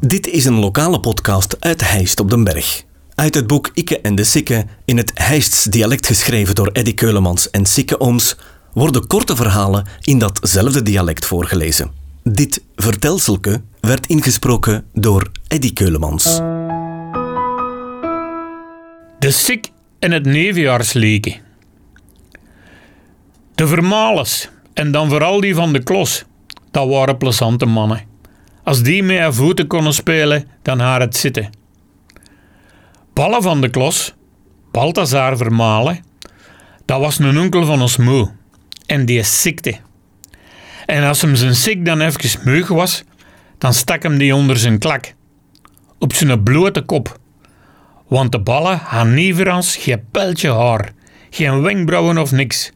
Dit is een lokale podcast uit Heist op den Berg. Uit het boek Ikke en de Sikke, in het Heists dialect geschreven door Eddy Keulemans en Sikke Ooms, worden korte verhalen in datzelfde dialect voorgelezen. Dit vertelselke werd ingesproken door Eddy Keulemans. De Sik en het Nevenjaarsleeken. De Vermales, en dan vooral die van de Klos, dat waren plezante mannen. Als die met haar voeten konden spelen, dan haar het zitten. Palle van de Klos, Balthazar Vermalen, dat was een onkel van ons moe. En die sikte. En als hem zijn sik dan even meug was, dan stak hem die onder zijn klak. Op zijn blote kop. Want de ballen hadden nieverans geen pijltje haar, geen wenkbrauwen of niks.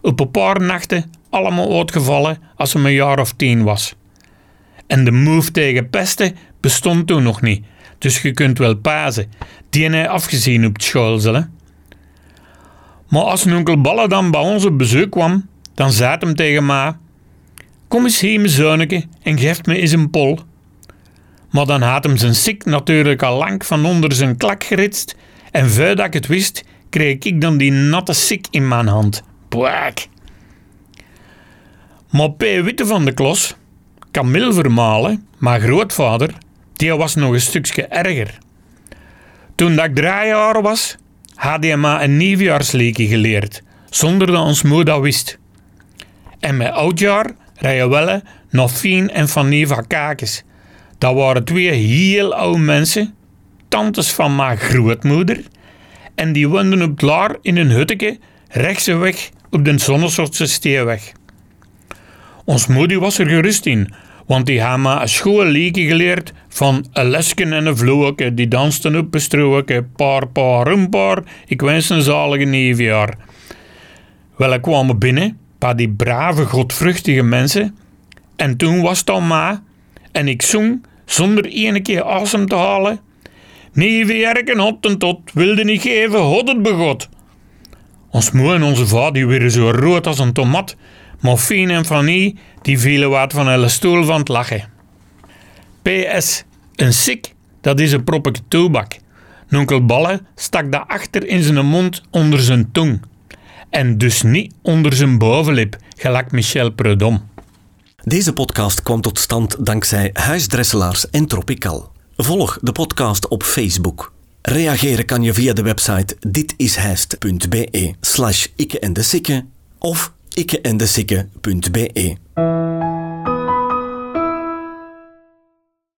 Op een paar nachten allemaal uitgevallen als hem een jaar of tien was. En de move tegen pesten bestond toen nog niet, dus je kunt wel pazen. Die hij afgezien op het school, Maar als onkel Balle dan bij ons op bezoek kwam, dan zei hem tegen ma: Kom eens hier, mijn zonneke, en geef me eens een pol. Maar dan had hem zijn sik natuurlijk al lang van onder zijn klak geritst, en voordat ik het wist, kreeg ik dan die natte sik in mijn hand. Bwaak. Maar P. Witte van de Klos, Camille Vermalen, mijn grootvader, die was nog een stukje erger. Toen dat ik drie jaar was, had hij maar een nieuwjaarsleekje geleerd, zonder dat ons moeder dat wist. En met oudjaar rijden Welle, Nofien en van Kakes. Dat waren twee heel oude mensen, tantes van mijn grootmoeder, en die woonden op Laar in een hutteke rechtse weg op de Zonnesortse Steeweg. Ons moeder was er gerust in, want die had een school liedje geleerd van een lesken en een vloeke, die dansten op een stroke, paar, paar, een paar, ik wens een zalige nieuwjaar. Wel, ik kwam binnen, bij die brave, godvruchtige mensen, en toen was het al ma, en ik zong, zonder ene keer asem te halen, Nieuwjaar hot en tot, wilde niet geven, hot het begot. Ons moe en onze vader werden zo rood als een tomat, Morfine en Fanny die vielen wat van hun stoel van het lachen. PS, een sik, dat is een proppetje toebak. Nonkel Balle stak dat achter in zijn mond onder zijn tong. En dus niet onder zijn bovenlip, gelijk Michel Prudhomme. Deze podcast kwam tot stand dankzij Huisdresselaars en Tropical. Volg de podcast op Facebook. Reageren kan je via de website ditishijst.be slash sikke of ikkeendesikke.be.